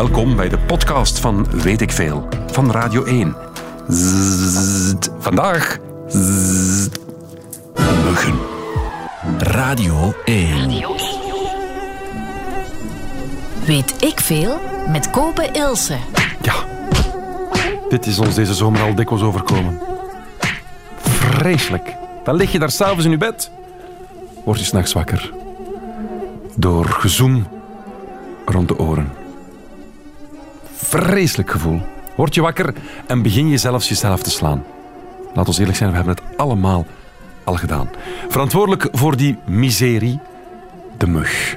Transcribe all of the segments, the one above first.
Welkom bij de podcast van Weet ik Veel van Radio 1. Zzzt. Vandaag muggen. Radio 1. Weet ik veel met Kopen Ilse. Ja, dit is ons deze zomer al dikwijls overkomen. Vreselijk. Dan lig je daar s'avonds in je bed. Word je s'nachts wakker. Door gezoem rond de oren. Vreselijk gevoel. Word je wakker en begin je zelfs jezelf te slaan. Laat ons eerlijk zijn, we hebben het allemaal al gedaan. Verantwoordelijk voor die miserie, de mug.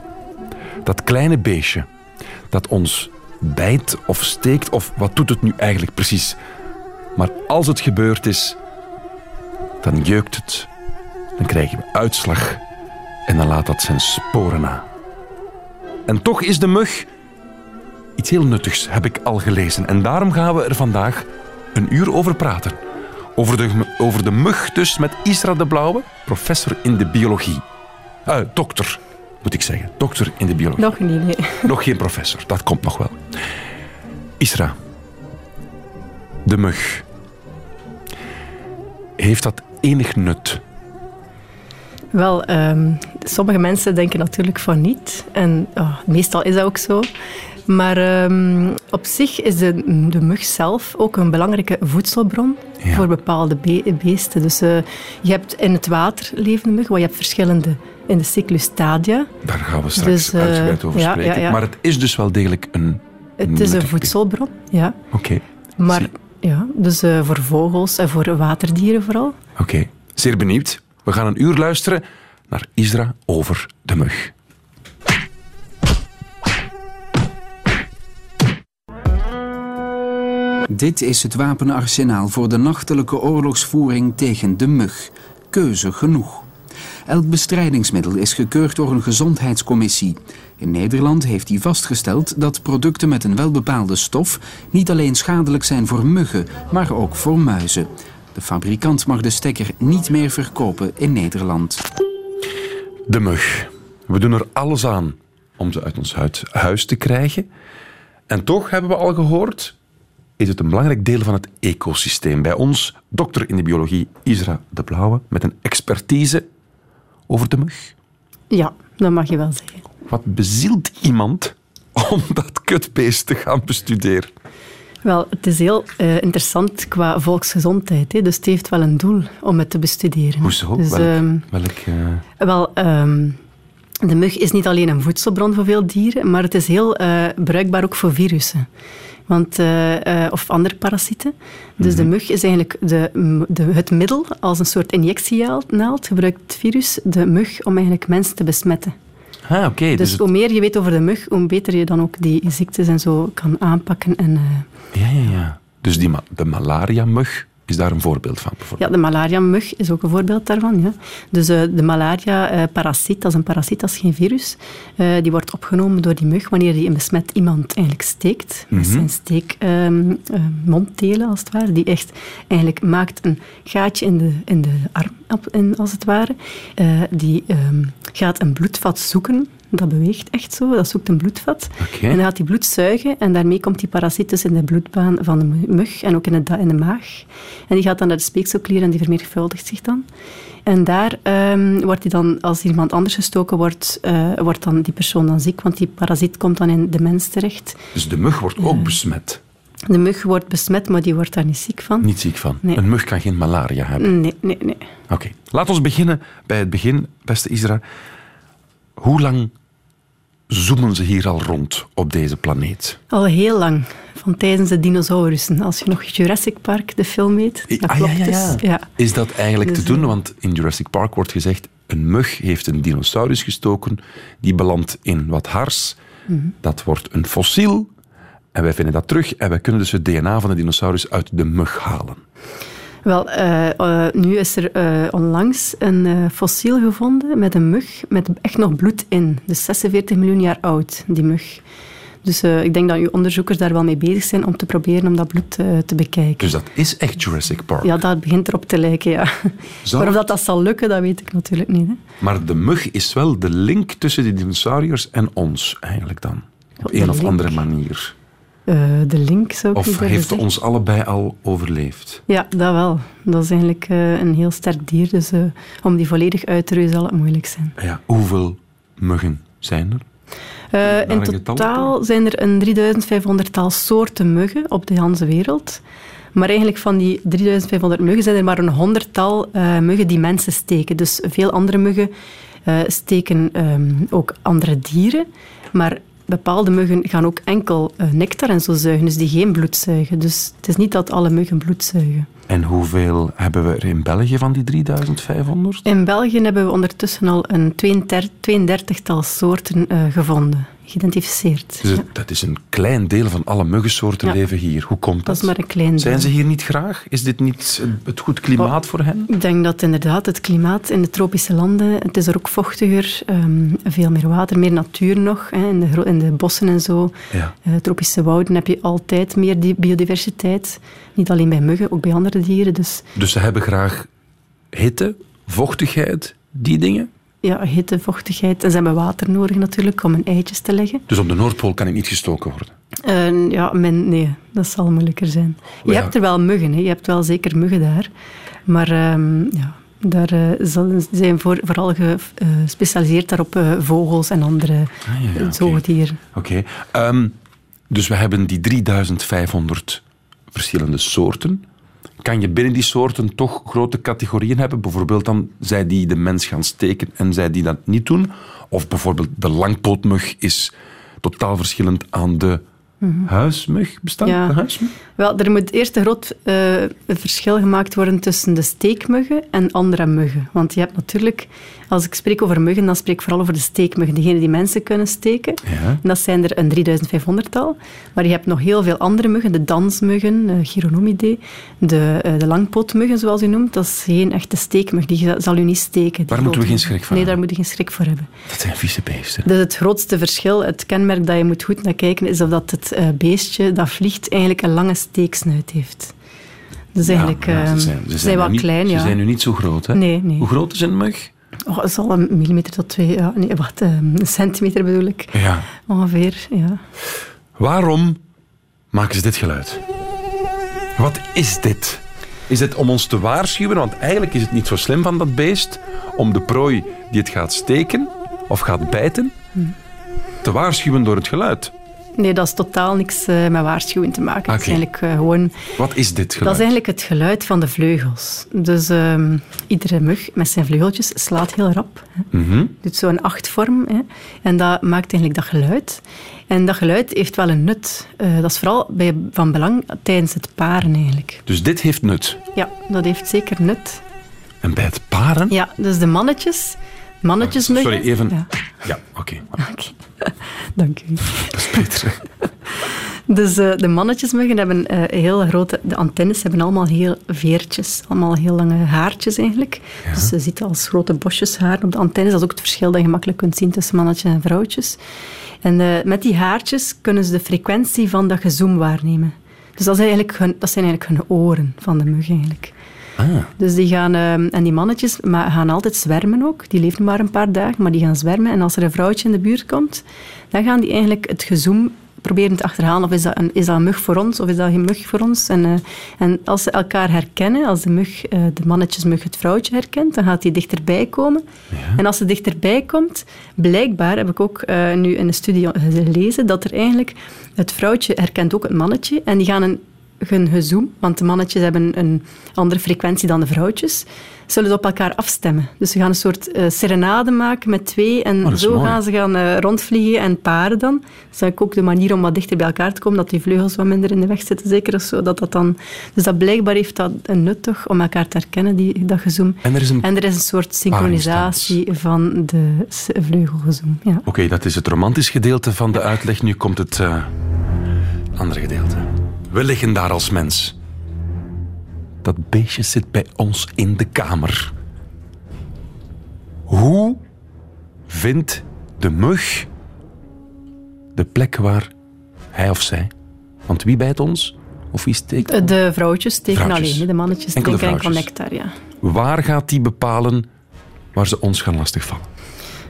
Dat kleine beestje dat ons bijt of steekt of wat doet het nu eigenlijk precies. Maar als het gebeurd is, dan jeukt het. Dan krijgen we uitslag en dan laat dat zijn sporen na. En toch is de mug iets heel nuttigs, heb ik al gelezen. En daarom gaan we er vandaag een uur over praten. Over de, over de mug dus met Isra de Blauwe, professor in de biologie. Eh, dokter, moet ik zeggen. Dokter in de biologie. Nog niet, nee. Nog geen professor, dat komt nog wel. Isra, de mug. Heeft dat enig nut? Wel, ehm, sommige mensen denken natuurlijk van niet. En oh, meestal is dat ook zo. Maar ehm, op zich is de, de mug zelf ook een belangrijke voedselbron Ja. voor bepaalde be- beesten. Dus eh, je hebt in het water levende muggen, want je hebt verschillende in de cyclustadia. Daar gaan we straks Dus, eh, uitgebreid over ja, spreken. ja. Maar het is dus wel degelijk een... Het is een voedselbron, ja. Oké, Maar Zie- ja, dus eh, voor vogels en voor waterdieren vooral. oké. Zeer benieuwd. We gaan een uur luisteren naar Isra over de mug. Dit is het wapenarsenaal voor de nachtelijke oorlogsvoering tegen de mug. Keuze genoeg. Elk bestrijdingsmiddel is gekeurd door een gezondheidscommissie. In Nederland heeft die vastgesteld dat producten met een welbepaalde stof niet alleen schadelijk zijn voor muggen, maar ook voor muizen. De fabrikant mag de stekker niet meer verkopen in Nederland. De mug. We doen er alles aan om ze uit ons huid- huis te krijgen. En toch hebben we al gehoord, is het een belangrijk deel van het ecosysteem. Bij ons, dokter in de biologie Isra de Blauwe, met een expertise over de mug. Ja, dat mag je wel zeggen. Wat bezielt iemand om dat kutbeest te gaan bestuderen? Wel, het is heel eh, interessant qua volksgezondheid. Hè? Dus het heeft wel een doel om het te bestuderen. Hoezo? Dus, welk, ehm, welk, eh, wel, ehm, de mug is niet alleen een voedselbron voor veel dieren, maar het is heel eh, bruikbaar ook voor virussen. Want, eh, eh, of andere parasieten. Dus Mhm. de mug is eigenlijk de, de, het middel, als een soort injectienaald, gebruikt het virus de mug om eigenlijk mensen te besmetten. ah, oké. dus Dus het- hoe meer je weet over de mug, hoe beter je dan ook die ziektes en zo kan aanpakken. En, eh, ja, ja, ja. Dus die ma- de malaria-mug is daar een voorbeeld van. bijvoorbeeld. Ja, de malaria-mug is ook een voorbeeld daarvan. Ja. Dus eh, de malaria-parasiet, dat is een parasiet, dat is geen virus. Eh, die wordt opgenomen door die mug wanneer die een besmet iemand eigenlijk steekt. Dat zijn steekmonddelen, als het ware. Die echt eigenlijk maakt een gaatje in de, in de arm, in, als het ware. Eh, die ehm, gaat een bloedvat zoeken. Dat beweegt echt zo, dat zoekt een bloedvat. En dan gaat die bloed zuigen en daarmee komt die parasiet dus in de bloedbaan van de mug en ook in de, in de maag. En die gaat dan naar de speekselklier en die vermenigvuldigt zich dan. En daar ehm, wordt die dan, als iemand anders gestoken wordt, eh, wordt dan die persoon dan ziek, want die parasiet komt dan in de mens terecht. Dus de mug wordt ook besmet. De mug wordt besmet, maar die wordt daar niet ziek van. Niet ziek van. Nee. Een mug kan geen malaria hebben. Nee, nee, nee. Oké, laat ons beginnen bij het begin, beste Isra. Hoe lang zoemen ze hier al rond op deze planeet? Al heel lang, van tijdens de dinosaurussen. Als je nog Jurassic Park, de film weet, dat Ah, klopt ja, ja, ja. dus. Is dat eigenlijk Dus, te doen? Want in Jurassic Park wordt gezegd, een mug heeft een dinosaurus gestoken, die belandt in wat hars. Mhm. Dat wordt een fossiel en wij vinden dat terug en wij kunnen dus het DNA van de dinosaurus uit de mug halen. Wel, eh, eh, nu is er eh, onlangs een fossiel gevonden met een mug met echt nog bloed in. Dus 46 miljoen jaar oud, die mug. Dus ik denk dat uw onderzoekers daar wel mee bezig zijn om te proberen om dat bloed te bekijken. Dus dat is echt Jurassic Park. Ja, dat begint erop te lijken, ja. Zou- Maar of dat, dat zal lukken, dat weet ik natuurlijk niet. Hè. Maar de mug is wel de link tussen de dinosauriërs en ons, eigenlijk dan. Op een of andere manier. Eh, de link, zou ik Of heeft zeggen. ons allebei al overleefd? Ja, dat wel. Dat is eigenlijk eh, een heel sterk dier. Dus eh, om die volledig uit te roeien zal het moeilijk zijn. Ja. Hoeveel muggen zijn er? In totaal zijn er een 3500-tal soorten muggen op de hele wereld. Maar eigenlijk van die 3500 muggen zijn er maar een honderdtal muggen die mensen steken. Dus veel andere muggen steken ehm, ook andere dieren. Maar bepaalde muggen gaan ook enkel eh, nectar en zo zuigen, dus die geen bloed zuigen. Dus het is niet dat alle muggen bloed zuigen. En hoeveel hebben we er in België van die 3500? In België hebben we ondertussen al een 32 tal soorten eh, gevonden, geïdentificeerd. Dus Ja. dat is een klein deel van alle muggensoorten Ja. leven hier. Hoe komt dat? Dat is maar een klein deel. Zijn ze hier niet graag? Is dit niet het goed klimaat voor hen? Ik denk dat inderdaad het klimaat in de tropische landen, het is er ook vochtiger, ehm, veel meer water, meer natuur nog. Hè, in, de, in de bossen en zo, Ja. eh, tropische wouden heb je altijd meer di- biodiversiteit. Niet alleen bij muggen, ook bij andere dieren. Dus Dus ze hebben graag hitte, vochtigheid, die dingen. Ja, hitte, vochtigheid. En ze hebben water nodig natuurlijk om hun eitjes te leggen. Dus op de Noordpool kan het niet gestoken worden. En ja, men, nee, dat zal moeilijker zijn. Je Ja. hebt er wel muggen, hè. je hebt wel zeker muggen daar. Maar ehm, ja, daar eh, zijn voor, vooral gespecialiseerd daarop eh, vogels en andere Ah, ja, ja, eh, oké. zoogdieren. Oké. Ehm, dus we hebben die 3500 verschillende soorten. Kan je binnen die soorten toch grote categorieën hebben? Bijvoorbeeld dan zij die de mens gaan steken en zij die dat niet doen? Of bijvoorbeeld de langpootmug is totaal verschillend aan de huismug. Bestaat Ja. de huismug? Wel, er moet eerst een groot eh, verschil gemaakt worden tussen de steekmuggen en andere muggen. Want je hebt natuurlijk, als ik spreek over muggen, dan spreek ik vooral over de steekmuggen, diegenen die mensen kunnen steken. Ja. En dat zijn er een 3500-tal. Maar je hebt nog heel veel andere muggen, de dansmuggen, eh, Chironomidae, de, eh, de langpootmuggen, zoals u noemt. Dat is geen echte steekmug, die zal u niet steken. Daar moeten we geen schrik van Nee, daar moet je geen schrik voor hebben. Dat zijn vieze beesten. Dus het grootste verschil, het kenmerk dat je moet goed naar kijken, is of dat het eh, beestje dat vliegt eigenlijk een lange steeksnuit heeft. Dus eigenlijk, Ja, ja, ehm, ze ze zijn, ze zijn niet, klein, Ze ja. zijn nu niet zo groot, hè? Nee, nee. Hoe groot is een mug? Oh, het zal een millimeter tot twee, ja, nee, wacht, ehm, een centimeter bedoel ik, Ja. ongeveer, ja. Waarom maken ze dit geluid? Wat is dit? Is het om ons te waarschuwen? Want eigenlijk is het niet zo slim van dat beest om de prooi die het gaat steken of gaat bijten te waarschuwen door het geluid. Nee, dat is totaal niks eh, met waarschuwing te maken. Het is eigenlijk eh, gewoon Wat is dit Dat geluid? is eigenlijk het geluid van de vleugels. Dus ehm, iedere mug met zijn vleugeltjes slaat heel rap. Hè. Mhm. Doet zo'n achtvorm. Hè. En dat maakt eigenlijk dat geluid. En dat geluid heeft wel een nut. Eh, dat is vooral bij, van belang tijdens het paren eigenlijk. Dus dit heeft nut. Ja, dat heeft zeker nut. En bij het paren? Ja, dus de mannetjes... Mannetjesmuggen... Sorry, even. Ja, Ja, oké. Dank u. Dat is beter. Dus eh, de mannetjesmuggen hebben eh, heel grote... De antennes hebben allemaal heel veertjes. Allemaal heel lange haartjes eigenlijk. Dus je ziet als grote bosjes haar op de antennes. Dat is ook het verschil dat je makkelijk kunt zien tussen mannetjes en vrouwtjes. En eh, met die haartjes kunnen ze de frequentie van dat gezoem waarnemen. Dus dat, is eigenlijk hun, dat zijn eigenlijk hun oren van de mug eigenlijk. Ah, Dus die gaan, eh, en die mannetjes maar gaan altijd zwermen ook. Die leven maar een paar dagen, maar die gaan zwermen. En als er een vrouwtje in de buurt komt, dan gaan die eigenlijk het gezoem proberen te achterhalen. Of is dat een, is dat een mug voor ons, of is dat geen mug voor ons? En, eh, en als ze elkaar herkennen, als de, mug, eh, de mannetjesmug het vrouwtje herkent, dan gaat die dichterbij komen. En als ze dichterbij komt, blijkbaar, heb ik ook nu in de studie gelezen, dat er eigenlijk het vrouwtje herkent ook het mannetje. En die gaan een gezoem, want de mannetjes hebben een andere frequentie dan de vrouwtjes, zullen ze op elkaar afstemmen. Dus ze gaan een soort eh, serenade maken met twee en Oh, zo mooi. gaan ze gaan eh, rondvliegen en paren dan. Dat is eigenlijk ook de manier om wat dichter bij elkaar te komen, dat die vleugels wat minder in de weg zitten, zeker of zo. Dat dat dan, dus dat blijkbaar heeft dat een nut toch, om elkaar te herkennen, die, dat gezoem. En er is een... En er is een soort synchronisatie van de vleugelgezoem. Ja. Oké, dat is het romantisch gedeelte van de uitleg. Nu komt het eh, andere gedeelte. We liggen daar als mens. Dat beestje zit bij ons in de kamer. Hoe vindt de mug de plek waar hij of zij... Want wie bijt ons? Of wie steekt ons? De vrouwtjes steken Vrouwtjes. alleen, de mannetjes drinken enkel nectar. Ja. Waar gaat die bepalen waar ze ons gaan lastigvallen?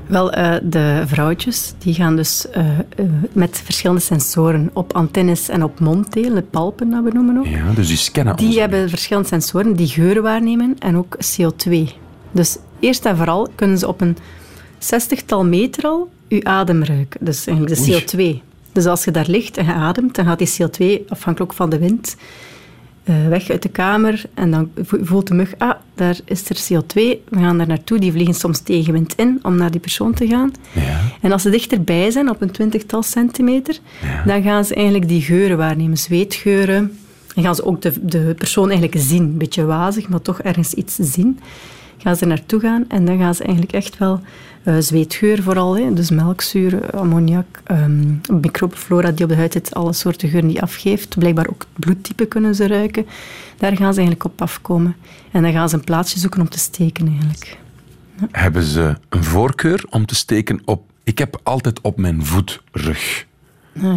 Wel, eh, de vrouwtjes die gaan dus eh, eh, met verschillende sensoren op antennes en op monddelen, de palpen dat we noemen ook. Ja, dus die scannen Die hebben verschillende sensoren die geuren waarnemen en ook CO2. Dus eerst en vooral kunnen ze op een zestigtal meter al uw adem ruiken. Dus eigenlijk de Oei. CO2. Dus als je daar ligt en je ademt, dan gaat die CO2, afhankelijk ook van de wind, eh, weg uit de kamer. En dan vo- voelt de mug, ah, daar is er CO2. We gaan daar naartoe. Die vliegen soms tegenwind in om naar die persoon te gaan. Ja. En als ze dichterbij zijn, op een twintigtal centimeter, dan gaan ze eigenlijk die geuren waarnemen, zweetgeuren. Dan gaan ze ook de, de persoon eigenlijk zien. Een beetje wazig, maar toch ergens iets zien. Gaan ze naartoe gaan en dan gaan ze eigenlijk echt wel eh, zweetgeur vooral, hè, dus melkzuur, ammoniak, microbeflora die op de huid zit, alle soorten geuren die afgeeft. Blijkbaar ook bloedtype kunnen ze ruiken. Daar gaan ze eigenlijk op afkomen. En dan gaan ze een plaatsje zoeken om te steken eigenlijk. Hebben ze een voorkeur om te steken op... Ik heb altijd op mijn voetrug.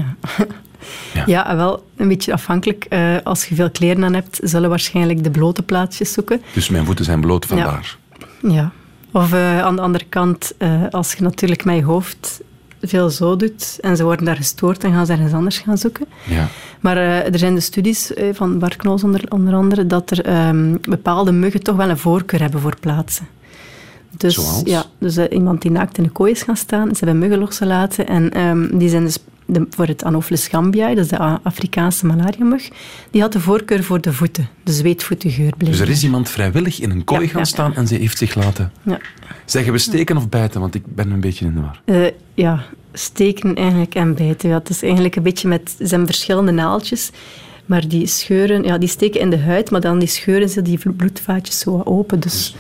Ja, wel een beetje afhankelijk. Eh, als je veel kleren aan hebt, zullen waarschijnlijk de blote plaatsjes zoeken. Dus mijn voeten zijn bloot vandaar. Ja. Of eh, aan de andere kant, eh, als je natuurlijk met je hoofd veel zo doet en ze worden daar gestoord, dan gaan ze ergens anders gaan zoeken. Ja. Maar eh, er zijn de studies van Bart Knols onder, onder andere dat er ehm, bepaalde muggen toch wel een voorkeur hebben voor plaatsen. Dus, Zoals? Ja, dus iemand die naakt in de kooi is gaan staan, ze hebben muggen losgelaten en ehm, die zijn dus de, voor het Anopheles gambiae, dat is de Afrikaanse malariamug, die had de voorkeur voor de voeten, de zweetvoetengeur Dus er is iemand vrijwillig in een kooi Ja, gaan ja. staan en ze heeft zich laten... Ja. Zeggen we steken of bijten? Want ik ben een beetje in de war. Eh, ja, steken eigenlijk en bijten. Ja, het is eigenlijk een beetje met... Zijn verschillende naaldjes, maar die scheuren... Ja, die steken in de huid, maar dan die scheuren ze die bloedvaatjes zo open. Dus,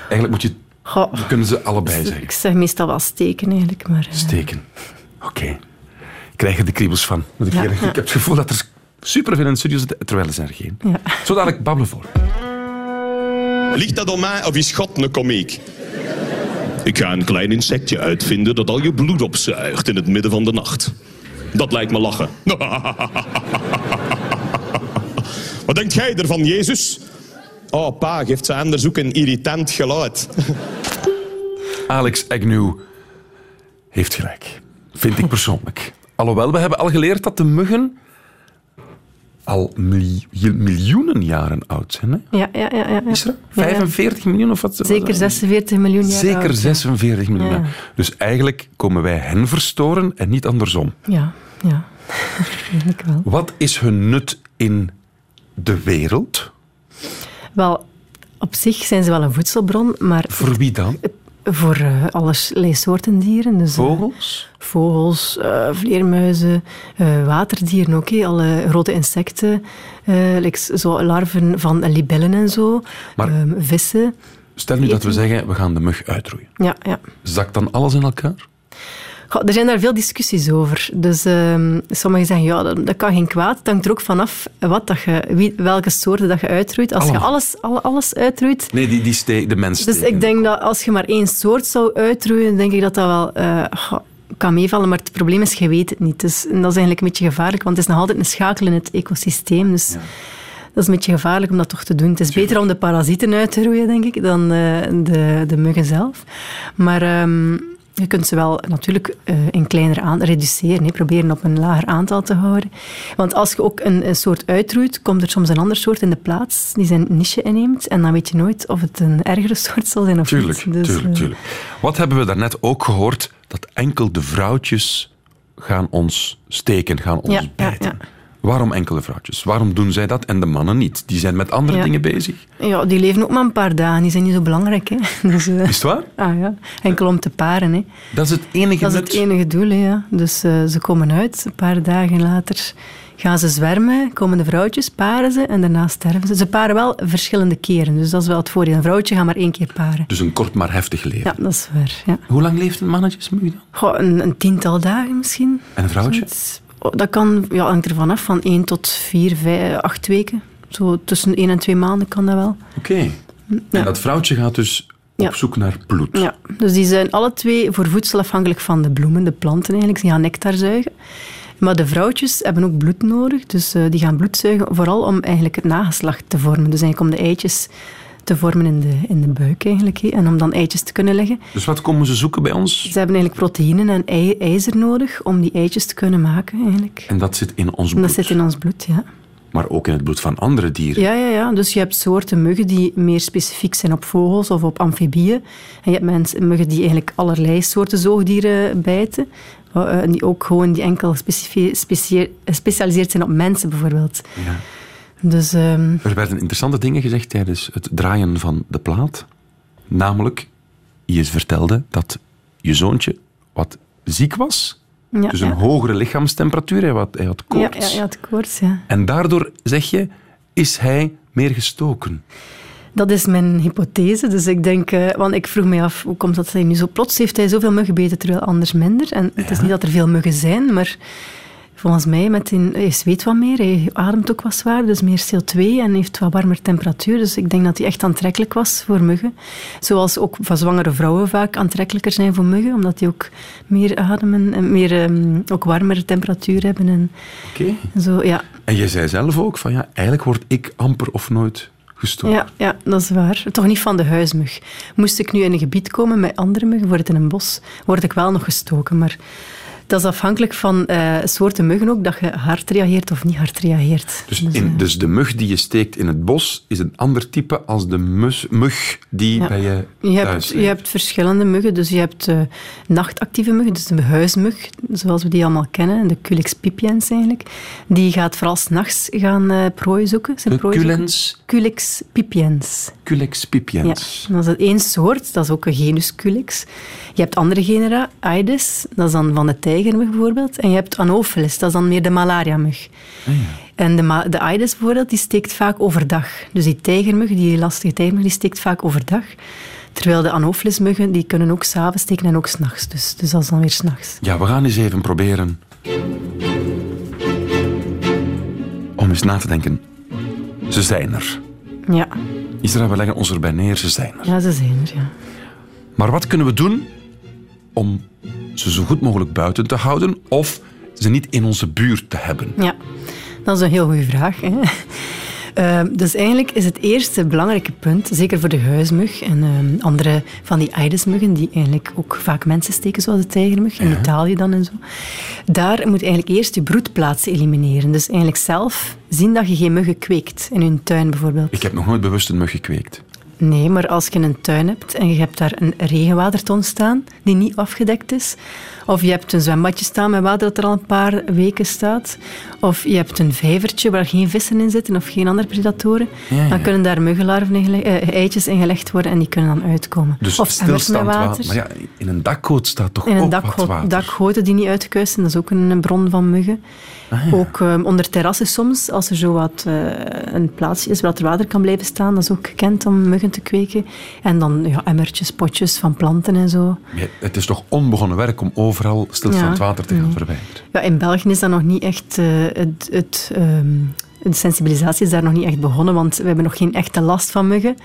Eigenlijk moet je... goh, Dat kunnen ze allebei zeggen. ik zeg meestal wel steken eigenlijk, maar... eh, Steken. Oké. Krijg er de kriebels van. moet ik, Ja, eerlijk- ja. ik heb het gevoel dat er superveel in de studio zitten, terwijl er zijn er geen. Ja. Zo dadelijk babbelen voor. Ligt dat aan mij of is God een komiek? Ik ga een klein insectje uitvinden dat al je bloed opzuigt in het midden van de nacht. Dat lijkt me lachen. Wat denkt jij ervan, Jezus? Oh, pa, geeft ze anders ook een irritant geluid. Alex Agnew heeft gelijk. Vind ik persoonlijk. Alhoewel, we hebben al geleerd dat de muggen al mil- miljoenen jaren oud zijn. Hè? Ja, ja, ja. ja. Is er? Ja, ja. 45 miljoen of wat? Zeker 46 miljoen jaar Zeker oud, ja. 46 miljoen. Ja. Dus eigenlijk komen wij hen verstoren en niet andersom. Ja, ja. Eigenlijk wel. Wat is hun nut in de wereld? Wel, op zich zijn ze wel een voedselbron, maar Voor wie dan? Voor eh, allerlei soorten dieren. Dus, eh, Vogels? vogels, eh, vleermuizen, waterdieren ook. hè. Alle grote insecten, like zo larven van libellen en zo. Maar- Ehm, vissen. Stel nu dat we zeggen, we gaan de mug uitroeien. Ja, ja. Zakt dan alles in elkaar? Goh, er zijn daar veel discussies over. Dus ehm, sommigen zeggen, ja, dat, dat kan geen kwaad. Het hangt er ook vanaf wat dat je, wie, welke soorten dat je uitroeit. Als je alles, alle, alles uitroeit... Nee, die, die de mens Dus ik denk dat als je maar één soort zou uitroeien, denk ik dat dat wel eh, kan meevallen. Maar het probleem is, je weet het niet. Dus, en dat is eigenlijk een beetje gevaarlijk, want het is nog altijd een schakel in het ecosysteem. Dus dat is een beetje gevaarlijk om dat toch te doen. Het is beter om de parasieten uit te roeien, denk ik, dan eh, de, de muggen zelf. Maar ehm, je kunt ze wel natuurlijk eh, in kleiner aan reduceren. hè. Proberen op een lager aantal te houden. Want als je ook een, een soort uitroeit, komt er soms een ander soort in de plaats die zijn niche inneemt. En dan weet je nooit of het een ergere soort zal zijn of Tuurlijk, niet. Dus, tuurlijk, eh, tuurlijk. Wat hebben we daarnet ook gehoord? Dat enkel de vrouwtjes gaan ons steken, gaan ons Ja, ja, bijten. ja. Waarom enkele vrouwtjes? Waarom doen zij dat en de mannen niet? Die zijn met andere Ja. dingen bezig. Ja, die leven ook maar een paar dagen. Die zijn niet zo belangrijk. Hè. Dus, eh, Is het waar? ah, ja. Enkel om te paren. Hè. Dat is het enige Dat is het enige doel. Hè, ja. Dus eh, ze komen uit. Een paar dagen later gaan ze zwermen. Komen de vrouwtjes, paren ze en daarna sterven ze. Ze paren wel verschillende keren. Dus dat is wel het voordeel. Een vrouwtje gaat maar één keer paren. Dus een kort maar heftig leven. Ja, dat is waar. Ja. Hoe lang leeft een mannetjesmug dan? Goh, een, een tiental dagen misschien. En een vrouwtje? Zoiets. Dat kan, ja, hangt ervan af, van één tot vier, vijf, acht weken. Zo tussen één en twee maanden kan dat wel. Oké. En dat vrouwtje gaat dus Ja. op zoek naar bloed. Ja, dus die zijn alle twee voor voedsel afhankelijk van de bloemen, de planten eigenlijk. Die gaan nectar zuigen. Maar de vrouwtjes hebben ook bloed nodig, dus eh, die gaan bloed zuigen, vooral om eigenlijk het nageslacht te vormen. Dus eigenlijk om de eitjes te vormen in de, in de buik eigenlijk. En om dan eitjes te kunnen leggen. Dus wat komen ze zoeken bij ons? Ze hebben eigenlijk proteïnen en ei- ijzer nodig om die eitjes te kunnen maken eigenlijk. En dat zit in ons En bloed. dat zit in ons bloed, ja. Maar ook in het bloed van andere dieren. Ja, ja, ja. Dus je hebt soorten muggen die meer specifiek zijn op vogels of op amfibieën. En je hebt mensen, muggen die eigenlijk allerlei soorten zoogdieren bijten. Eh, die ook gewoon die enkel gespecialiseerd zijn op mensen bijvoorbeeld. Ja. Dus ehm, Er werden interessante dingen gezegd tijdens het draaien van de plaat. Namelijk, je vertelde dat je zoontje wat ziek was. ja, dus een ja. hogere lichaamstemperatuur. Hij had, hij had koorts. ja, ja, het koorts, ja. En daardoor, zeg je, is hij meer gestoken. Dat is mijn hypothese. Dus ik denk, eh, want ik vroeg me af, hoe komt dat hij nu zo plots heeft hij zoveel muggen gebeten, terwijl anders minder? En het is niet dat er veel muggen zijn, maar volgens mij, met die, hij zweet wat meer, hij ademt ook wat zwaar, dus meer CO2 en heeft wat warmer temperatuur. Dus ik denk dat hij echt aantrekkelijk was voor muggen. Zoals ook van zwangere vrouwen vaak aantrekkelijker zijn voor muggen, omdat die ook meer ademen en meer, ehm, ook warmere temperatuur hebben. En Oké. zo, ja. En je zei zelf ook van, ja, eigenlijk word ik amper of nooit gestoken. Ja, ja, dat is waar. Toch niet van de huismug. Moest ik nu in een gebied komen met andere muggen, bijvoorbeeld in een bos, word ik wel nog gestoken. Maar dat is afhankelijk van eh, soorten muggen ook, dat je hard reageert of niet hard reageert. Dus, Dus, in, eh, dus de mug die je steekt in het bos is een ander type als de mus- mug die Ja. bij je je, thuis hebt, je hebt verschillende muggen. Dus je hebt eh, nachtactieve muggen, dus de huismug, zoals we die allemaal kennen, de Culex pipiens eigenlijk. Die gaat vooral s'nachts gaan prooi zoeken. Zijn prooi zoeken. Culens, Culex pipiens. Culex pipiens. Ja, dat is één soort, dat is ook een genus Culex. Je hebt andere genera, Aedes, dat is dan van de tijgermug bijvoorbeeld. En je hebt Anopheles, dat is dan meer de malariamug. En de, de Aedes bijvoorbeeld, die steekt vaak overdag. Dus die tijgermug, die lastige tijgermug, die steekt vaak overdag. Terwijl de Anopheles-muggen, die kunnen ook s'avonds steken en ook s'nachts. Dus, dus dat is dan weer s'nachts. Ja, we gaan eens even proberen om eens na te denken. Ze zijn er. Ja, Israël, we leggen ons erbij neer, ze zijn er. ja ze zijn er, ja. Maar wat kunnen we doen om ze zo goed mogelijk buiten te houden of ze niet in onze buurt te hebben? Ja, dat is een heel goede vraag. Hè? Eh, dus eigenlijk is het eerste belangrijke punt, zeker voor de huismug en eh, andere van die Aedesmuggen, die eigenlijk ook vaak mensen steken, zoals de tijgermug, in Italië dan en zo. Daar moet je eigenlijk eerst je broedplaatsen elimineren. Dus eigenlijk zelf zien dat je geen muggen kweekt in je tuin bijvoorbeeld. Ik heb nog nooit bewust een mug gekweekt. Nee, maar als je een tuin hebt en je hebt daar een regenwaterton staan die niet afgedekt is, of je hebt een zwembadje staan met water dat er al een paar weken staat, of je hebt een vijvertje waar geen vissen in zitten of geen andere predatoren, Ja, ja. dan kunnen daar muggenlarven in gele- eh, eitjes in gelegd worden en die kunnen dan uitkomen. Dus of emmers met water. Maar ja, in een dakgoot staat toch In een ook dakgoot, wat water? dakgoten die niet uitgekuist zijn, dat is ook een, een bron van muggen. Ah, Ook ehm, onder terrassen soms, als er zo wat eh, een plaatsje is waar er water kan blijven staan, dat is ook gekend om muggen te kweken. En dan ja, emmertjes, potjes van planten en zo. Ja, het is toch onbegonnen werk om overal stilstand Ja. water te gaan Nee. verwijderen. Ja, in België is dat nog niet echt... eh, het, het, ehm, de sensibilisatie is daar nog niet echt begonnen, want we hebben nog geen echte last van muggen.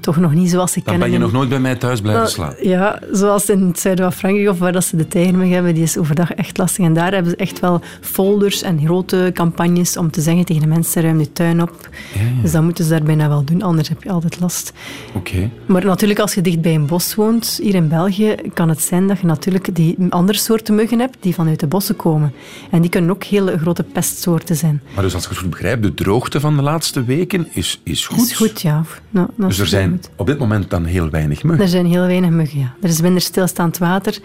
Toch nog niet zoals ze Dan kennen. ben je nog nooit bij mij thuis blijven Nou, slapen. Ja, zoals in het zuiden van Frankrijk of waar dat ze de tijgermug hebben, die is overdag echt lastig. En daar hebben ze echt wel folders en grote campagnes om te zeggen tegen de mensen, ruim je tuin op. Ja, ja. Dus dat moeten ze daar bijna wel doen, anders heb je altijd last. Oké. Maar natuurlijk, als je dicht bij een bos woont, hier in België, kan het zijn dat je natuurlijk die andere soorten muggen hebt die vanuit de bossen komen. En die kunnen ook hele grote pestsoorten zijn. Maar dus als ik het goed begrijp, de droogte van de laatste weken is, is goed. Is goed, ja. Nou, dat Dus er zijn goed. op dit moment dan heel weinig muggen. Er zijn heel weinig muggen, ja. Er is minder stilstaand water.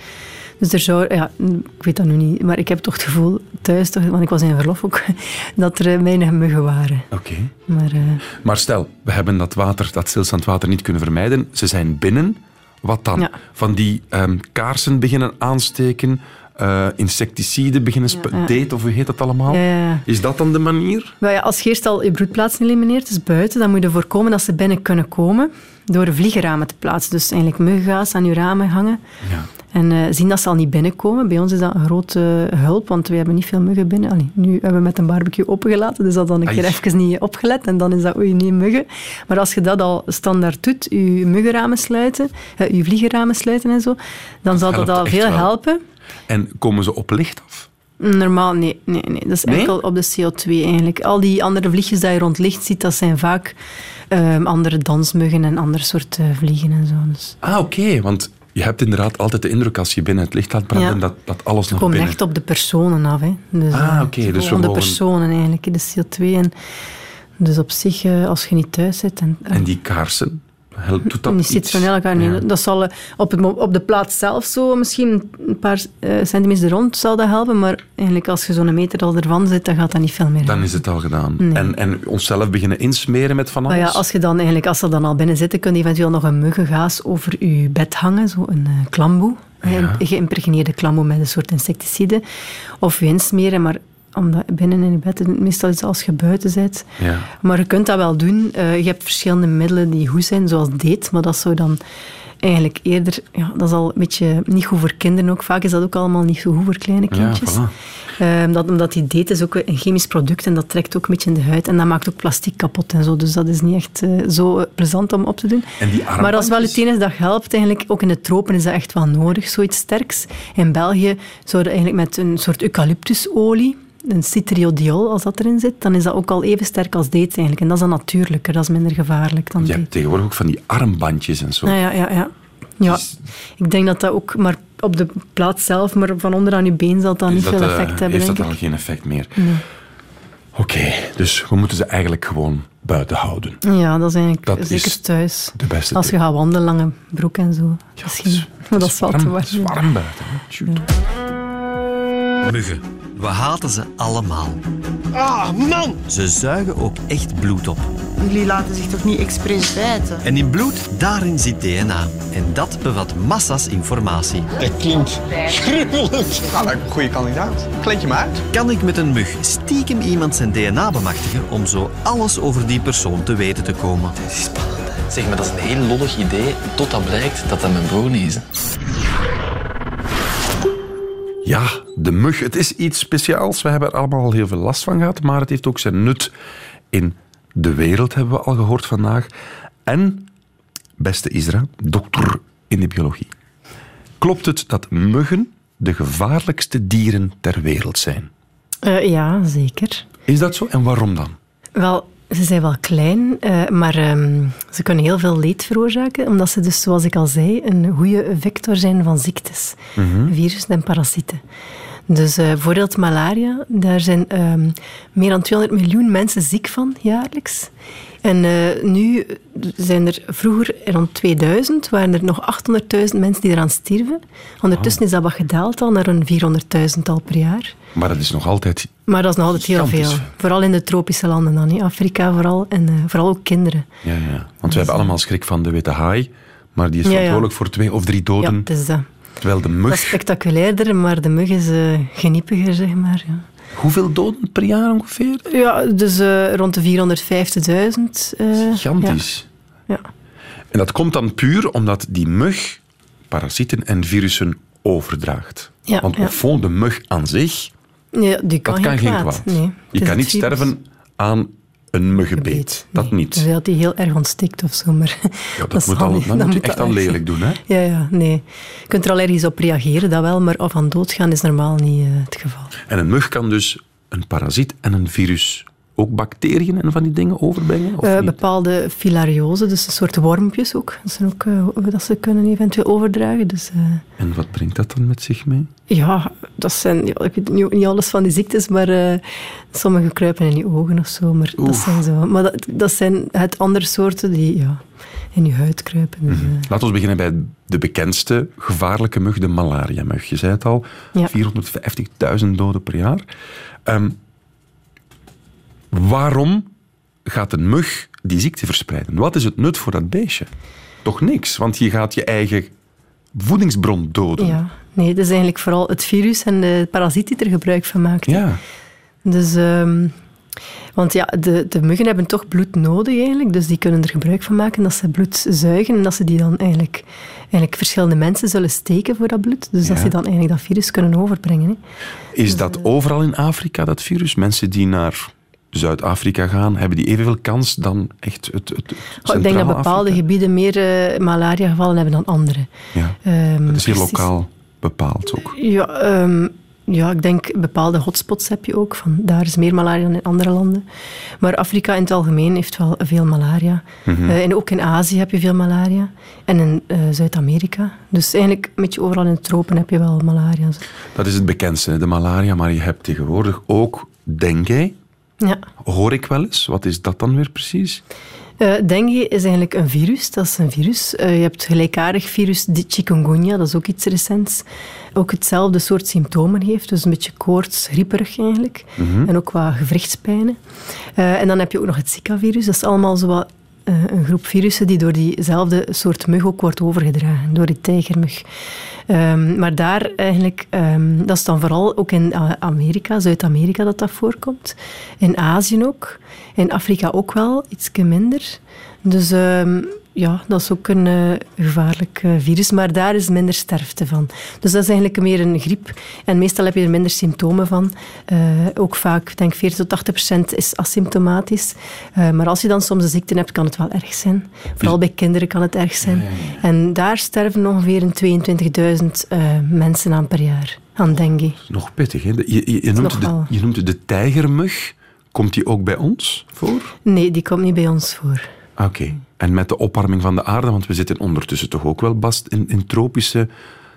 Dus er zou, ja, ik weet dat nu niet, maar ik heb toch het gevoel thuis, toch, want ik was in verlof ook, dat er eh, weinig muggen waren. Oké. Maar eh, Maar stel, we hebben dat water, dat stilstaand water niet kunnen vermijden. Ze zijn binnen. Wat dan? Ja. Van die ehm, kaarsen beginnen aansteken, eh, insecticiden beginnen Ja, date, of hoe heet dat allemaal? Is dat dan de manier? ja, als je eerst al je broedplaatsen elimineert, dus buiten, dan moet je ervoor komen dat ze binnen kunnen komen door vliegenramen te plaatsen. Dus eigenlijk muggengaas aan je ramen hangen. Ja. En eh, zien dat ze al niet binnenkomen. Bij ons is dat een grote hulp, want we hebben niet veel muggen binnen. Allee, nu hebben we met een barbecue opengelaten, dus dat dan een Ai. keer even niet opgelet. En dan is dat, oei, nee, muggen. Maar als je dat al standaard doet, je muggenramen sluiten, eh, je vliegenramen sluiten en zo, dan zal dat al veel wel. helpen. En komen ze op licht af? Normaal, nee. nee, nee. Dat is Nee? enkel op de CO2 eigenlijk. Al die andere vliegjes die je rond licht ziet, dat zijn vaak ehm, andere dansmuggen en andere soorten vliegen en zo. Dus Ah, oké. Want je hebt inderdaad altijd de indruk als je binnen het licht laat branden Ja. dat, dat alles het naar komt binnen... echt op de personen af. Hè. Dus, Ah, eh, oké, het is dus gewoon de personen eigenlijk, de CO2. En dus op zich, eh, als je niet thuis zit... En, En die kaarsen, helpt, doet dat die zit van elkaar. Ja. Dat zal eh, op, het, op de plaats zelf zo misschien een paar eh, centimeter rond zal dat helpen, maar eigenlijk als je zo'n meter al ervan zit, dan gaat dat niet veel meer. Dan is het al gedaan. Nee. En, en onszelf beginnen insmeren met van alles? Ja, als je dan eigenlijk, als ze dan al binnen zitten, kun je eventueel nog een muggengaas over je bed hangen, zo een eh, klamboe. Een geïmpregneerde klamboe met een soort insecticide. Of je insmeren, maar omdat binnen in je bed, meestal is het als je buiten bent. Ja. Maar je kunt dat wel doen. Eh, je hebt verschillende middelen die goed zijn, zoals date, maar dat zou dan eigenlijk eerder... Ja, dat is al een beetje niet goed voor kinderen ook. Vaak is dat ook allemaal niet zo goed voor kleine Ja, kindjes. voilà. Ehm, dat, omdat die date is ook een chemisch product en dat trekt ook een beetje in de huid. En dat maakt ook plastic kapot en zo. Dus dat is niet echt eh, zo eh, plezant om op te doen. En die maar als wel het enige dat helpt, eigenlijk, ook in de tropen is dat echt wel nodig, zoiets sterks. In België zouden eigenlijk met een soort eucalyptusolie, een citriodiol, als dat erin zit, dan is dat ook al even sterk als date eigenlijk. En dat is dan natuurlijker, dat is minder gevaarlijk dan Je date. hebt tegenwoordig ook van die armbandjes en zo. Ja, ja, ja. ja. ja. Dus- Ik denk dat dat ook maar op de plaats zelf, maar van onder aan je been zal dat Is niet dat, veel eh, effect hebben, heeft denk dat ik. al geen effect meer? Oké, dus we moeten ze eigenlijk gewoon buiten houden. Ja, dat is eigenlijk Dat zeker is thuis. de beste Als je gaat wandelen, lange broek en zo. Ja, Misschien. het is- maar dat is wel te warm, het is warm. buiten. Shoot. Muggen. We haten ze allemaal. Ah, man! Ze zuigen ook echt bloed op. Jullie laten zich toch niet expres bijten? En in bloed, daarin zit DNA. En dat bevat massa's informatie. Dat klinkt gruwelijk. Nou, een goede kandidaat. Kleed je uit. Kan ik met een mug stiekem iemand zijn DNA bemachtigen om zo alles over die persoon te weten te komen? Zeg maar, dat is een heel lollig idee, totdat blijkt dat dat mijn broer niet is. Ja, de mug. Het is iets speciaals. We hebben er allemaal al heel veel last van gehad, maar het heeft ook zijn nut in de wereld, hebben we al gehoord vandaag. En, beste Isra, dokter in de biologie. Klopt het dat muggen de gevaarlijkste dieren ter wereld zijn? Eh, ja, zeker. Is dat zo? En waarom dan? Wel, ze zijn wel klein, eh, maar ehm, ze kunnen heel veel leed veroorzaken, omdat ze dus, zoals ik al zei, een goede vector zijn van ziektes. Virussen en parasieten. Dus eh, bijvoorbeeld malaria, daar zijn ehm, meer dan 200 miljoen mensen ziek van jaarlijks. En eh, nu zijn er vroeger, rond 2000, waren er nog 800.000 mensen die eraan stierven. Ondertussen is dat wat gedaald al naar een 400.000 al per jaar. Maar dat is nog altijd... Maar dat is nog altijd heel veel. Vooral in de tropische landen dan. hè. Afrika vooral. En eh, vooral ook kinderen. Ja, ja. Want we hebben allemaal schrik van de witte haai, maar die is Ja, ja. verantwoordelijk voor twee of drie Ja, doden. het is dat. Terwijl de Dat is mug... spectaculairder, maar de mug is eh, geniepiger, zeg maar. Ja, Hoeveel doden per jaar ongeveer? ja dus eh, rond de 450.000. eh, Gigantisch. Ja. En dat komt dan puur omdat die mug parasieten en virussen overdraagt. Ja, Want ja. fond, de mug aan zich, Ja. Die kan, dat kan geen kwaad. Nee, je kan niet virus. sterven aan een muggenbeet. Beet. Dat Nee. niet. Dus dat hij heel erg ontstikt of zo. Maar Ja, dat, moet al, dat dan moet je echt al lelijk doen. Hè? Ja, ja, nee. Je kunt er allergisch op reageren, dat wel, maar van doodgaan is normaal niet eh, het geval. En een mug kan dus een parasiet en een virus ook bacteriën en van die dingen overbrengen? Of niet? bepaalde filariose, dus een soort wormpjes ook. Dat, zijn ook eh, dat ze kunnen eventueel overdragen. Dus, eh, En wat brengt dat dan met zich mee? ja, dat zijn, ja, ik weet niet, niet alles van die ziektes, maar sommige kruipen in je ogen of zo. Maar, dat zijn, zo, maar dat, dat zijn het andere soorten die ja, in je huid kruipen. Dus, Mhm. Laten we beginnen bij de bekendste gevaarlijke mug, de malaria-mug. Je zei het al, Ja. 450.000 doden per jaar. Ehm, waarom gaat een mug die ziekte verspreiden? Wat is het nut voor dat beestje? Toch niks, want je gaat je eigen voedingsbron doden. ja. Nee, het is eigenlijk vooral het virus en de parasiet die er gebruik van maakt. Ja. Dus, ehm, want ja, de, de muggen hebben toch bloed nodig eigenlijk, dus die kunnen er gebruik van maken dat ze bloed zuigen en dat ze die dan eigenlijk, eigenlijk verschillende mensen zullen steken voor dat bloed. Dus dat ze dan eigenlijk dat virus kunnen overbrengen. Hè. Is dat overal in Afrika, dat virus? Mensen die naar Zuid-Afrika gaan, hebben die evenveel kans dan echt het, het, Oh, ik denk dat bepaalde gebieden meer eh, malaria-gevallen hebben dan andere. Ja, dat is precies. lokaal bepaald ook. Ja, ehm, ja, ik denk bepaalde hotspots heb je ook. Van, daar is meer malaria dan in andere landen. Maar Afrika in het algemeen heeft wel veel malaria. Mhm. Eh, en ook in Azië heb je veel malaria. En in eh, Zuid-Amerika. Dus eigenlijk een beetje overal in de tropen heb je wel malaria. Dat is het bekendste, de malaria. Maar je hebt tegenwoordig ook dengue. Ja. Hoor ik wel eens. Wat is dat dan weer precies? Eh, dengue is eigenlijk een virus. Dat is een virus. Eh, je hebt gelijkaardig virus de chikungunya, dat is ook iets recents. Ook hetzelfde soort symptomen heeft. Dus een beetje koorts, grieperig eigenlijk. Mhm. En ook wat gewrichtspijnen. Eh, en dan heb je ook nog het Zika-virus. Dat is allemaal zo wat, eh, een groep virussen die door diezelfde soort mug ook wordt overgedragen. Door die tijgermug. Ehm, maar daar eigenlijk, ehm, dat is dan vooral ook in A- Amerika, Zuid-Amerika dat dat voorkomt. In Azië ook. In Afrika ook wel, iets minder. Dus ehm, ja, dat is ook een eh, gevaarlijk eh, virus, maar daar is minder sterfte van. Dus dat is eigenlijk meer een griep. En meestal heb je er minder symptomen van. Eh, ook vaak, ik denk 40 tot 80 procent is asymptomatisch. Maar als je dan soms de ziekte hebt, kan het wel erg zijn. Vooral bij kinderen kan het erg zijn. En daar sterven ongeveer een 22.000 eh, mensen aan per jaar aan dengue. Nog pittig, hè? Je, je, je, noemt, de, je noemt de tijgermug. Komt die ook bij ons voor? Nee, die komt niet bij ons voor. Oké. En met de opwarming van de aarde, want we zitten ondertussen toch ook wel bast in, in tropische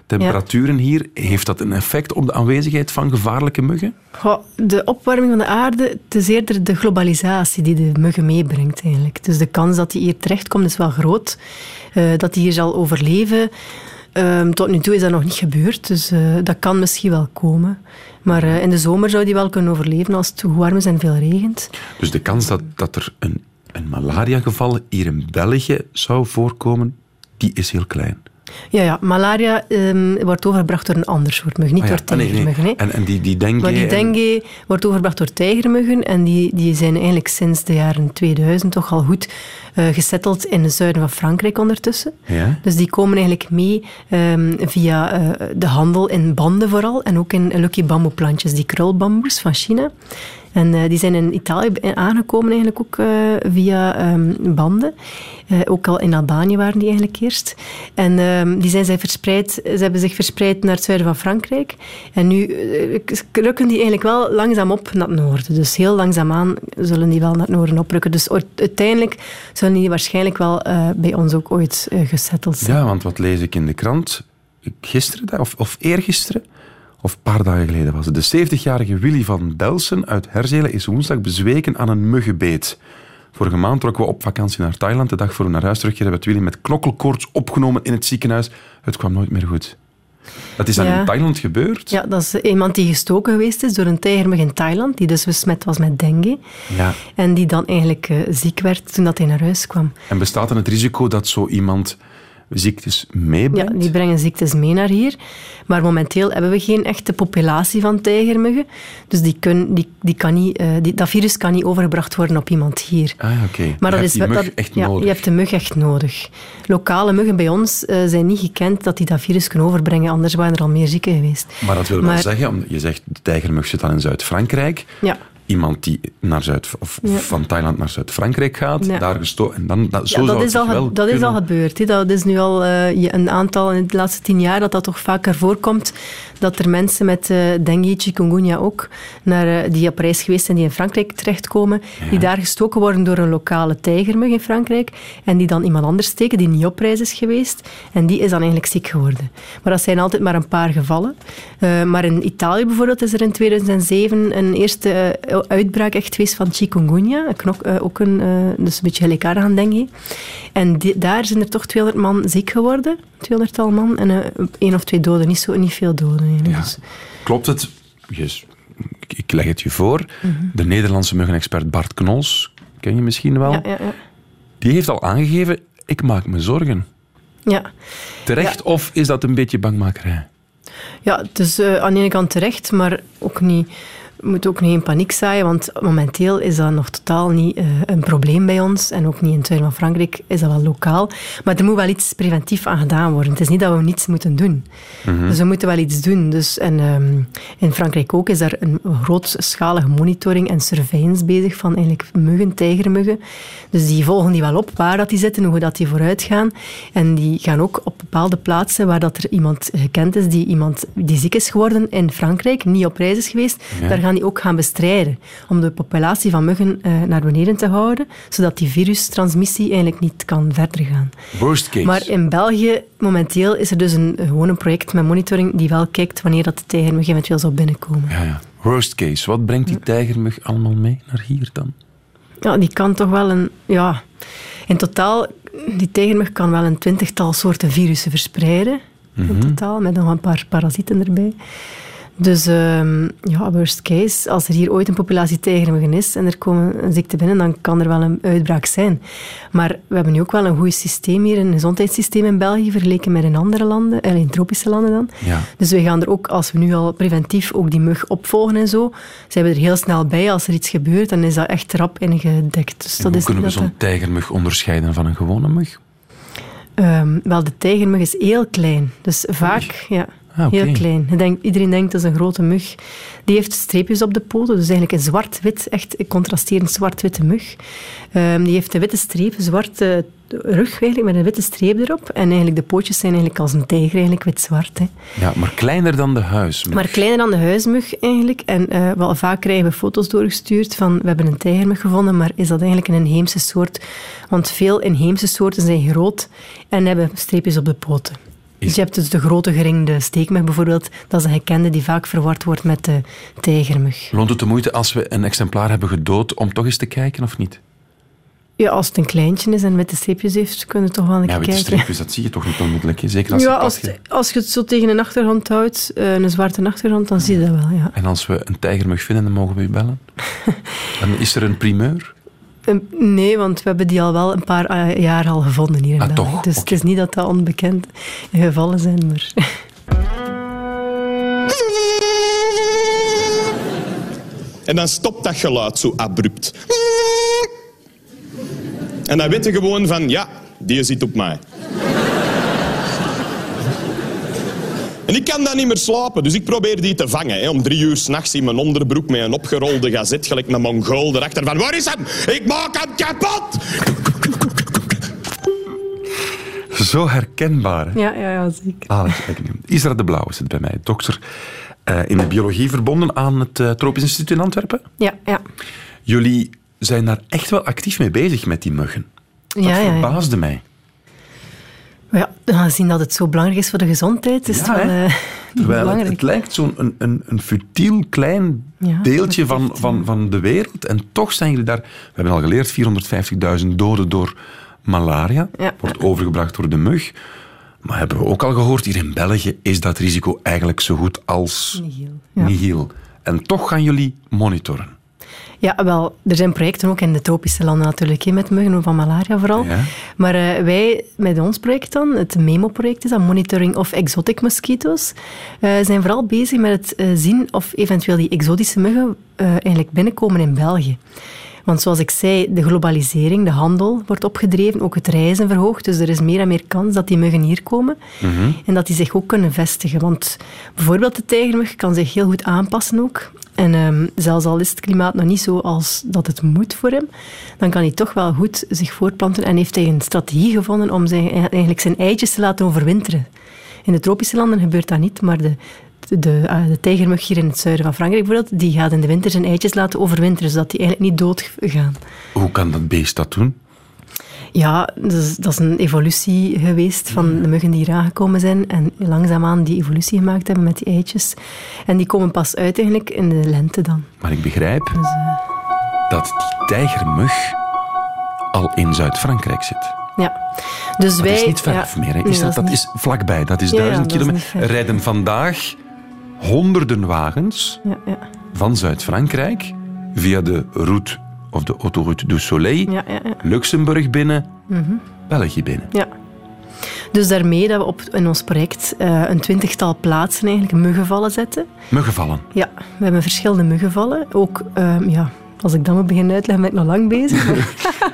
temperaturen hier. Heeft dat een effect op de aanwezigheid van gevaarlijke muggen? Goh, de opwarming van de aarde, het is eerder de globalisatie die de muggen meebrengt eigenlijk. Dus de kans dat die hier terechtkomt is wel groot. Eh, dat die hier zal overleven, ehm, tot nu toe is dat nog niet gebeurd. Dus eh, dat kan misschien wel komen. Maar eh, in de zomer zou die wel kunnen overleven als het warm is en veel regent. Dus de kans dat, dat er een, een malariageval hier in België zou voorkomen, die is heel klein. Ja, ja malaria ehm, wordt overgebracht door een ander soort mug, niet Ah ja, door ah, nee, nee. tijgermuggen. En, en die, die dengue... Maar die en- dengue wordt overgebracht door tijgermuggen en die, die zijn eigenlijk sinds de jaren 2000 toch al goed eh gesetteld in het zuiden van Frankrijk ondertussen. Ja? Dus die komen eigenlijk mee ehm, via eh, de handel in banden vooral en ook in lucky bamboeplantjes, die krulbamboes van China. En eh, die zijn in Italië aangekomen eigenlijk ook eh, via ehm, banden. Eh, ook al in Albanië waren die eigenlijk eerst. En ehm, die zijn zij verspreid, ze hebben zich verspreid naar het zuiden van Frankrijk. En nu rukken die eigenlijk wel langzaam op naar het noorden. Dus heel langzaamaan zullen die wel naar het noorden oprukken. Dus uiteindelijk zullen die waarschijnlijk wel bij ons ook ooit gesetteld zijn. Ja, want wat lees ik in de krant? Gisteren, of, of eergisteren, of een paar dagen geleden was het. De 70-jarige Willy van Delsen uit Herzelen is woensdag bezweken aan een muggenbeet. Vorige maand trokken we op vakantie naar Thailand. De dag voor we naar huis terugkeren werd Willy met knokkelkoorts opgenomen in het ziekenhuis. Het kwam nooit meer goed. Dat is dan Ja. in Thailand gebeurd? Ja, dat is iemand die gestoken geweest is door een tijgermug in Thailand, die dus besmet was met dengue. Ja. En die dan eigenlijk eh, ziek werd toen dat hij naar huis kwam. En bestaat dan het risico dat zo iemand ziektes meebrengt? Ja, die brengen ziektes mee naar hier. Maar momenteel hebben we geen echte populatie van tijgermuggen. Dus die kun, die, die kan niet, eh, die, dat virus kan niet overgebracht worden op iemand hier. Ah, oké. Maar Je dat hebt is die wel- mug dat, echt ja, nodig. Je hebt de mug echt nodig. Lokale muggen bij ons eh, zijn niet gekend dat die dat virus kunnen overbrengen, anders waren er al meer zieken geweest. Maar dat wil wel Maar- zeggen, om- je zegt de tijgermug zit dan in Zuid-Frankrijk. Ja. Iemand die naar Zuid, of Ja. van Thailand naar Zuid-Frankrijk gaat, Ja. daar gestoken. En dan, dat, zo Ja, dat is, al, wel dat is al gebeurd. hè. Dat is nu al eh, een aantal in de laatste tien jaar dat dat toch vaker voorkomt. Dat er mensen met eh dengue, chikungunya ook, naar, eh, die op reis geweest zijn, die in Frankrijk terechtkomen, die daar gestoken worden door een lokale tijgermug in Frankrijk en die dan iemand anders steken die niet op reis is geweest. En die is dan eigenlijk ziek geworden. Maar dat zijn altijd maar een paar gevallen. Maar in Italië bijvoorbeeld is er in 2007 een eerste uitbraak echt geweest van chikungunya. Knok, eh, ook een, eh, dus een beetje gelijkaardig aan dengue. En die- daar zijn er toch 200 man ziek geworden. 200-tal man. En eh, één of twee doden. Niet, zo, niet veel doden. eigenlijk. Dus- Klopt het? Yes. Ik- leg het je voor. Mhm. De Nederlandse muggenexpert Bart Knols, ken je misschien wel, ja, ja, ja. die heeft al aangegeven, ik maak me zorgen. ja. Terecht of is dat een beetje bangmakerij? Ja, het is aan de ene kant terecht, maar ook niet. We moeten ook niet in paniek zaaien, want momenteel is dat nog totaal niet uh, een probleem bij ons. En ook niet in het zuiden van Frankrijk is dat wel lokaal. Maar er moet wel iets preventief aan gedaan worden. Het is niet dat we niets moeten doen. Mhm. Dus we moeten wel iets doen. Dus, en um, in Frankrijk ook is daar een grootschalige monitoring en surveillance bezig van eigenlijk muggen, tijgermuggen. Dus die volgen die wel op, waar dat die zitten, hoe dat die vooruit gaan. En die gaan ook op bepaalde plaatsen waar dat er iemand gekend is, die iemand die ziek is geworden in Frankrijk, niet op reis is geweest, Ja. daar gaan die ook gaan bestrijden. Om de populatie van muggen eh, naar beneden te houden, zodat die virustransmissie eigenlijk niet kan verder gaan. Worst case. Maar in België, momenteel, is er dus een, gewoon een project met monitoring die wel kijkt wanneer dat de tijgermug eventueel zou binnenkomen. Ja, ja. Worst case. Wat brengt die tijgermug allemaal mee naar hier dan? Ja, die kan toch wel een... Ja, in totaal, die tijgermug kan wel een twintigtal soorten virussen verspreiden. In Mhm. totaal, met nog een paar parasieten erbij. Dus ehm, ja, worst case, als er hier ooit een populatie tijgermuggen is en er komen een ziekte binnen, dan kan er wel een uitbraak zijn. Maar we hebben nu ook wel een goed systeem hier, een gezondheidssysteem in België, vergeleken met in andere landen, eh, in tropische landen dan. Ja. Dus we gaan er ook, als we nu al preventief ook die mug opvolgen en zo, zijn we er heel snel bij. Als er iets gebeurt, dan is dat echt rap ingedekt. Dus En dat hoe is kunnen we zo'n tijgermug onderscheiden van een gewone mug? Ehm, wel, de tijgermug is heel klein. Dus vaak, ja, Ah, heel klein. Je denkt, iedereen denkt dat is een grote mug. Die heeft streepjes op de poten, dus eigenlijk een zwart-wit, echt een contrasterend zwart-witte mug. Ehm, die heeft een witte streep, een zwarte rug eigenlijk, met een witte streep erop. En eigenlijk de pootjes zijn eigenlijk als een tijger, eigenlijk wit-zwart. Ja, maar kleiner dan de huismug. Maar kleiner dan de huismug eigenlijk. En eh, wel vaak krijgen we foto's doorgestuurd van we hebben een tijgermug gevonden, maar is dat eigenlijk een inheemse soort? Want veel inheemse soorten zijn groot en hebben streepjes op de poten. Dus je hebt dus de grote geringde steekmug bijvoorbeeld. Dat is een gekende die vaak verward wordt met de tijgermug. Loont het de moeite als we een exemplaar hebben gedood om toch eens te kijken of niet? Ja, als het een kleintje is en witte streepjes heeft, kunnen we toch wel een Ja, keer witte kijken. streepjes, dat zie je toch niet onmiddellijk. hè? Zeker als ja, als, het- als je het zo tegen een achtergrond houdt, eh, een zwarte achtergrond, dan zie je dat wel, ja. En als we een tijgermug vinden, dan mogen we u bellen. dan is er een primeur. Eh, Nee, want we hebben die al wel een paar eh, jaar al gevonden hier in Ah? Dus het is niet dat dat onbekend gevallen zijn, maar... En dan stopt dat geluid zo abrupt. En dan weet je gewoon van, ja, die zit op mij. En ik kan dan niet meer slapen, dus ik probeer die te vangen. Hè, om drie uur s'nachts in mijn onderbroek met een opgerolde gazet, gelijk een mongool erachter van, waar is hem? Ik maak hem kapot! Zo herkenbaar. Hè? Ja, ja, ja zeker. Alex Agnew. Isra de Blauw is het bij mij, dokter eh, in de biologie verbonden aan het eh, Tropisch Instituut in Antwerpen. Ja, ja. Jullie zijn daar echt wel actief mee bezig met die muggen. Dat ja, ja, ja. verbaasde mij. Ja, we gaan zien dat het zo belangrijk is voor de gezondheid. Is Ja, het wel eh, Terwijl het, belangrijk. het lijkt zo'n een, een, een futiel klein Ja, deeltje van, van, van de wereld. En toch zijn jullie daar... We hebben al geleerd, 450.000 doden door malaria. Ja. Wordt overgebracht door de mug. Maar hebben we ook al gehoord, hier in België is dat risico eigenlijk zo goed als Nihil, ja. nihil. En toch gaan jullie monitoren. Ja, wel, er zijn projecten ook in de tropische landen natuurlijk, hè, met muggen, van malaria vooral. Ja. Maar eh, wij, met ons project dan, het MEMO-project is dat, Monitoring of Exotic Mosquitoes, eh, zijn vooral bezig met het eh, zien of eventueel die exotische muggen eigenlijk binnenkomen in België. Want zoals ik zei, de globalisering, de handel wordt opgedreven, ook het reizen verhoogt. Dus er is meer en meer kans dat die muggen hier komen en dat die zich ook kunnen vestigen. Want bijvoorbeeld de tijgermug kan zich heel goed aanpassen ook. En ehm, zelfs al is het klimaat nog niet zo als dat het moet voor hem, dan kan hij toch wel goed zich voortplanten en heeft hij een strategie gevonden om zijn, eigenlijk zijn eitjes te laten overwinteren. In de tropische landen gebeurt dat niet, maar de, de, ah, de tijgermug hier in het zuiden van Frankrijk bijvoorbeeld, die gaat in de winter zijn eitjes laten overwinteren, zodat die eigenlijk niet doodgaan. Hoe kan dat beest dat doen? Ja, dus, dat is een evolutie geweest van de muggen die hier aangekomen zijn en langzaamaan die evolutie gemaakt hebben met die eitjes. En die komen pas uit eigenlijk in de lente dan. Maar ik begrijp Dus, eh, dat die tijgermug al in Zuid-Frankrijk zit. ja. Dus Dat wij, is niet ver ja, meer. Nee, dat, dat is vlakbij. Dat is Ja, duizend kilometer. Er rijden vandaag honderden wagens Ja, ja, van Zuid-Frankrijk via de route of de autoroute du Soleil, ja, ja, ja. Luxemburg binnen, België binnen. ja. Dus daarmee dat we op, in ons project uh, een twintigtal plaatsen eigenlijk muggenvallen zetten. Muggenvallen? Ja, we hebben verschillende muggenvallen. Ook, uh, ja, als ik dat moet beginnen uitleggen, ben ik nog lang bezig.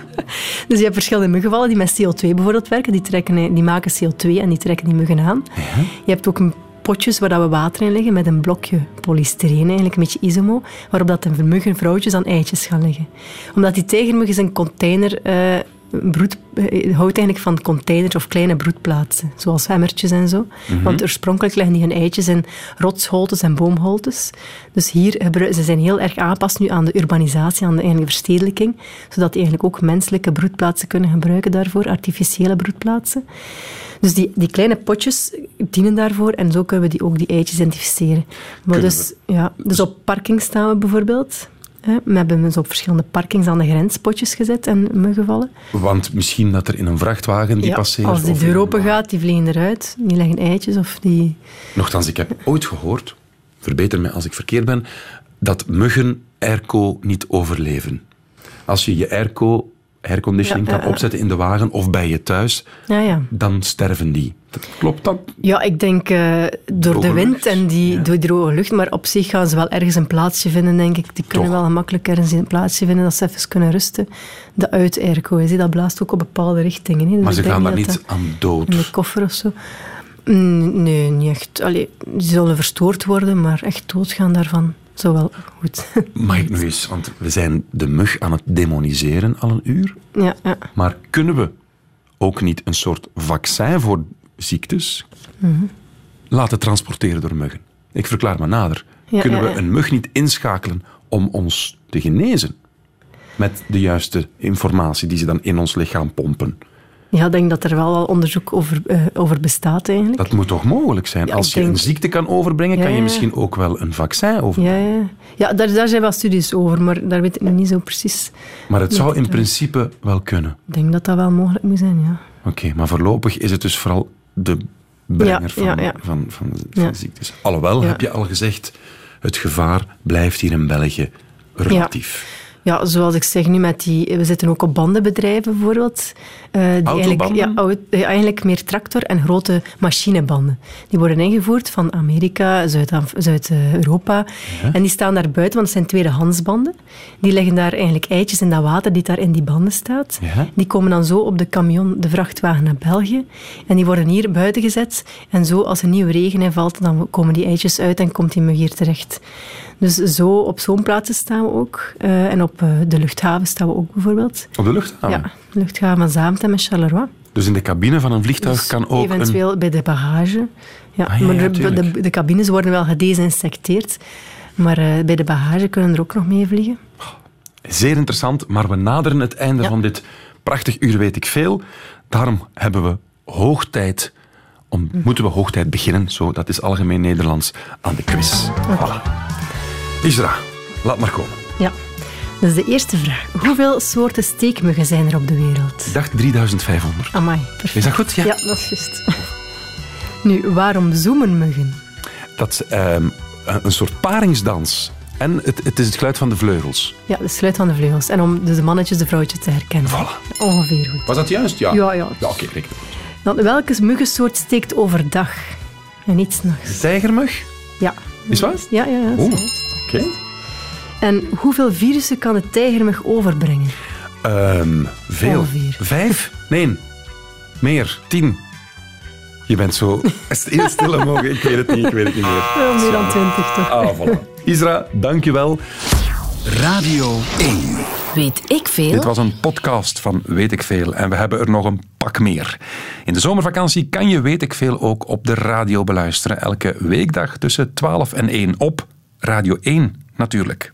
dus je hebt verschillende muggenvallen die met CO2 bijvoorbeeld werken. Die, trekken, die maken CO2 en die trekken die muggen aan. Ja. Je hebt ook een potjes waar we water in leggen met een blokje polystyreen, eigenlijk een beetje isomo, waarop dat de muggen vrouwtjes aan eitjes gaan leggen. Omdat die tijgermug een container uh, broed, uh, houdt eigenlijk van containers of kleine broedplaatsen, zoals hemmertjes en zo. Mm -hmm. Want oorspronkelijk leggen die hun eitjes in rotsholtes en boomholtes. Dus hier ze zijn heel erg aangepast nu aan de urbanisatie, aan de eigenlijk verstedelijking, zodat die eigenlijk ook menselijke broedplaatsen kunnen gebruiken daarvoor, artificiële broedplaatsen. Dus die, die kleine potjes dienen daarvoor en zo kunnen we die ook die eitjes identificeren. Maar dus, ja, dus op parking staan we bijvoorbeeld. We hebben dus op verschillende parkings aan de grens potjes gezet en muggenvallen. Want misschien dat er in een vrachtwagen die ja, passeert... als die deur open gaat, die vliegen eruit. Die leggen eitjes of die... Nochtans, ik heb ooit gehoord, verbeter me als ik verkeerd ben, dat muggen airco niet overleven. Als je je airco airconditioning ja, kan opzetten in de wagen of bij je thuis, ja, ja. dan sterven die. Klopt dat? Ja, ik denk uh, door droge de wind lucht. en die, door die droge lucht. Maar op zich gaan ze wel ergens een plaatsje vinden, denk ik. Die kunnen Toch. wel gemakkelijk ergens een plaatsje vinden dat ze even kunnen rusten. De uit-airco, dat blaast ook op bepaalde richtingen. Dus maar ze gaan daar niet aan dood? In de koffer of zo. Nee, niet echt. Allee, die zullen verstoord worden, maar echt doodgaan daarvan zo wel goed. Mag ik nu eens, want we zijn de mug aan het demoniseren al een uur. Ja, ja. Maar kunnen we ook niet een soort vaccin voor ziektes mm -hmm. laten transporteren door muggen? Ik verklaar me nader. Ja, kunnen we een mug niet inschakelen om ons te genezen? Met de juiste informatie die ze dan in ons lichaam pompen. Ja, ik denk dat er wel al onderzoek over, uh, over bestaat eigenlijk. Dat moet toch mogelijk zijn? Ja, Als je denk- een ziekte kan overbrengen, Ja, kan je misschien ook wel een vaccin overbrengen. Ja, ja. daar, daar zijn wel studies over, maar daar weet ik nog niet zo precies. Maar het zou in principe wel kunnen. Ik denk dat dat wel mogelijk moet zijn, ja. Oké, maar voorlopig is het dus vooral de brenger van, van, van, van ziektes. Alhoewel, heb je al gezegd, het gevaar blijft hier in België relatief. Ja, zoals ik zeg nu, met die, we zitten ook op bandenbedrijven bijvoorbeeld. eh, die eigenlijk, ja, ja, eigenlijk meer tractor- en grote machinebanden. Die worden ingevoerd van Amerika, Zuid- Zuid-Europa. en die staan daar buiten, want het zijn tweedehandsbanden. Die leggen daar eigenlijk eitjes in dat water die daar in die banden staat. Ja. Die komen dan zo op de camion, de vrachtwagen naar België. En die worden hier buiten gezet. En zo, als er nieuwe regen in valt, dan komen die eitjes uit en komt die mug hier terecht. Dus zo, op zo'n plaatsen staan we ook. Eh, en op eh, de luchthaven staan we ook bijvoorbeeld. Op de luchthaven. Ja, de luchthaven van Zaventem en Charleroi. Dus in de cabine van een vliegtuig Dus kan ook eventueel bij de bagage. Ja, Ah, ja, maar ja, de, de, cabines worden wel gedesinfecteerd. Maar eh, bij de bagage kunnen er ook nog mee vliegen. Zeer interessant, maar we naderen het einde Ja. van dit prachtig uur weet ik veel. Daarom hebben we hoog tijd... Om, Hm. Moeten we hoog tijd beginnen, zo, dat is algemeen Nederlands, aan de quiz. Voilà. Isra, laat maar komen. Ja. Dus de eerste vraag. Hoeveel soorten steekmuggen zijn er op de wereld? Ik dacht 3500. Amai, perfect. Is dat goed? Ja. Ja, dat is juist. Nu, waarom zoomen muggen? Dat is ehm, een soort paringsdans. En het, het is het geluid van de vleugels. Ja, de sluit van de vleugels. En om dus de mannetjes de vrouwtjes te herkennen. Voilà. Ongeveer goed. Was dat juist? Ja. Ja, ja. Ja, oké, reken. Dan, welke muggensoort steekt overdag en niet s'nachts? De tijgermug? Ja. Is waar? Ja, ja, ja. En hoeveel virussen kan de tijgermug overbrengen? Ehm, veel. Ongeveer. Vijf? Nee. Meer. Tien. Je bent zo heel stil mogen. Ik weet het niet, ik weet het niet meer. Wel meer dan twintig, toch? Ah, voilà. Isra, dankjewel. Radio 1. Weet ik veel? Dit was een podcast van Weet ik Veel en we hebben er nog een pak meer. In de zomervakantie kan je Weet ik Veel ook op de radio beluisteren. Elke weekdag tussen 12 en 1 op Radio 1 natuurlijk.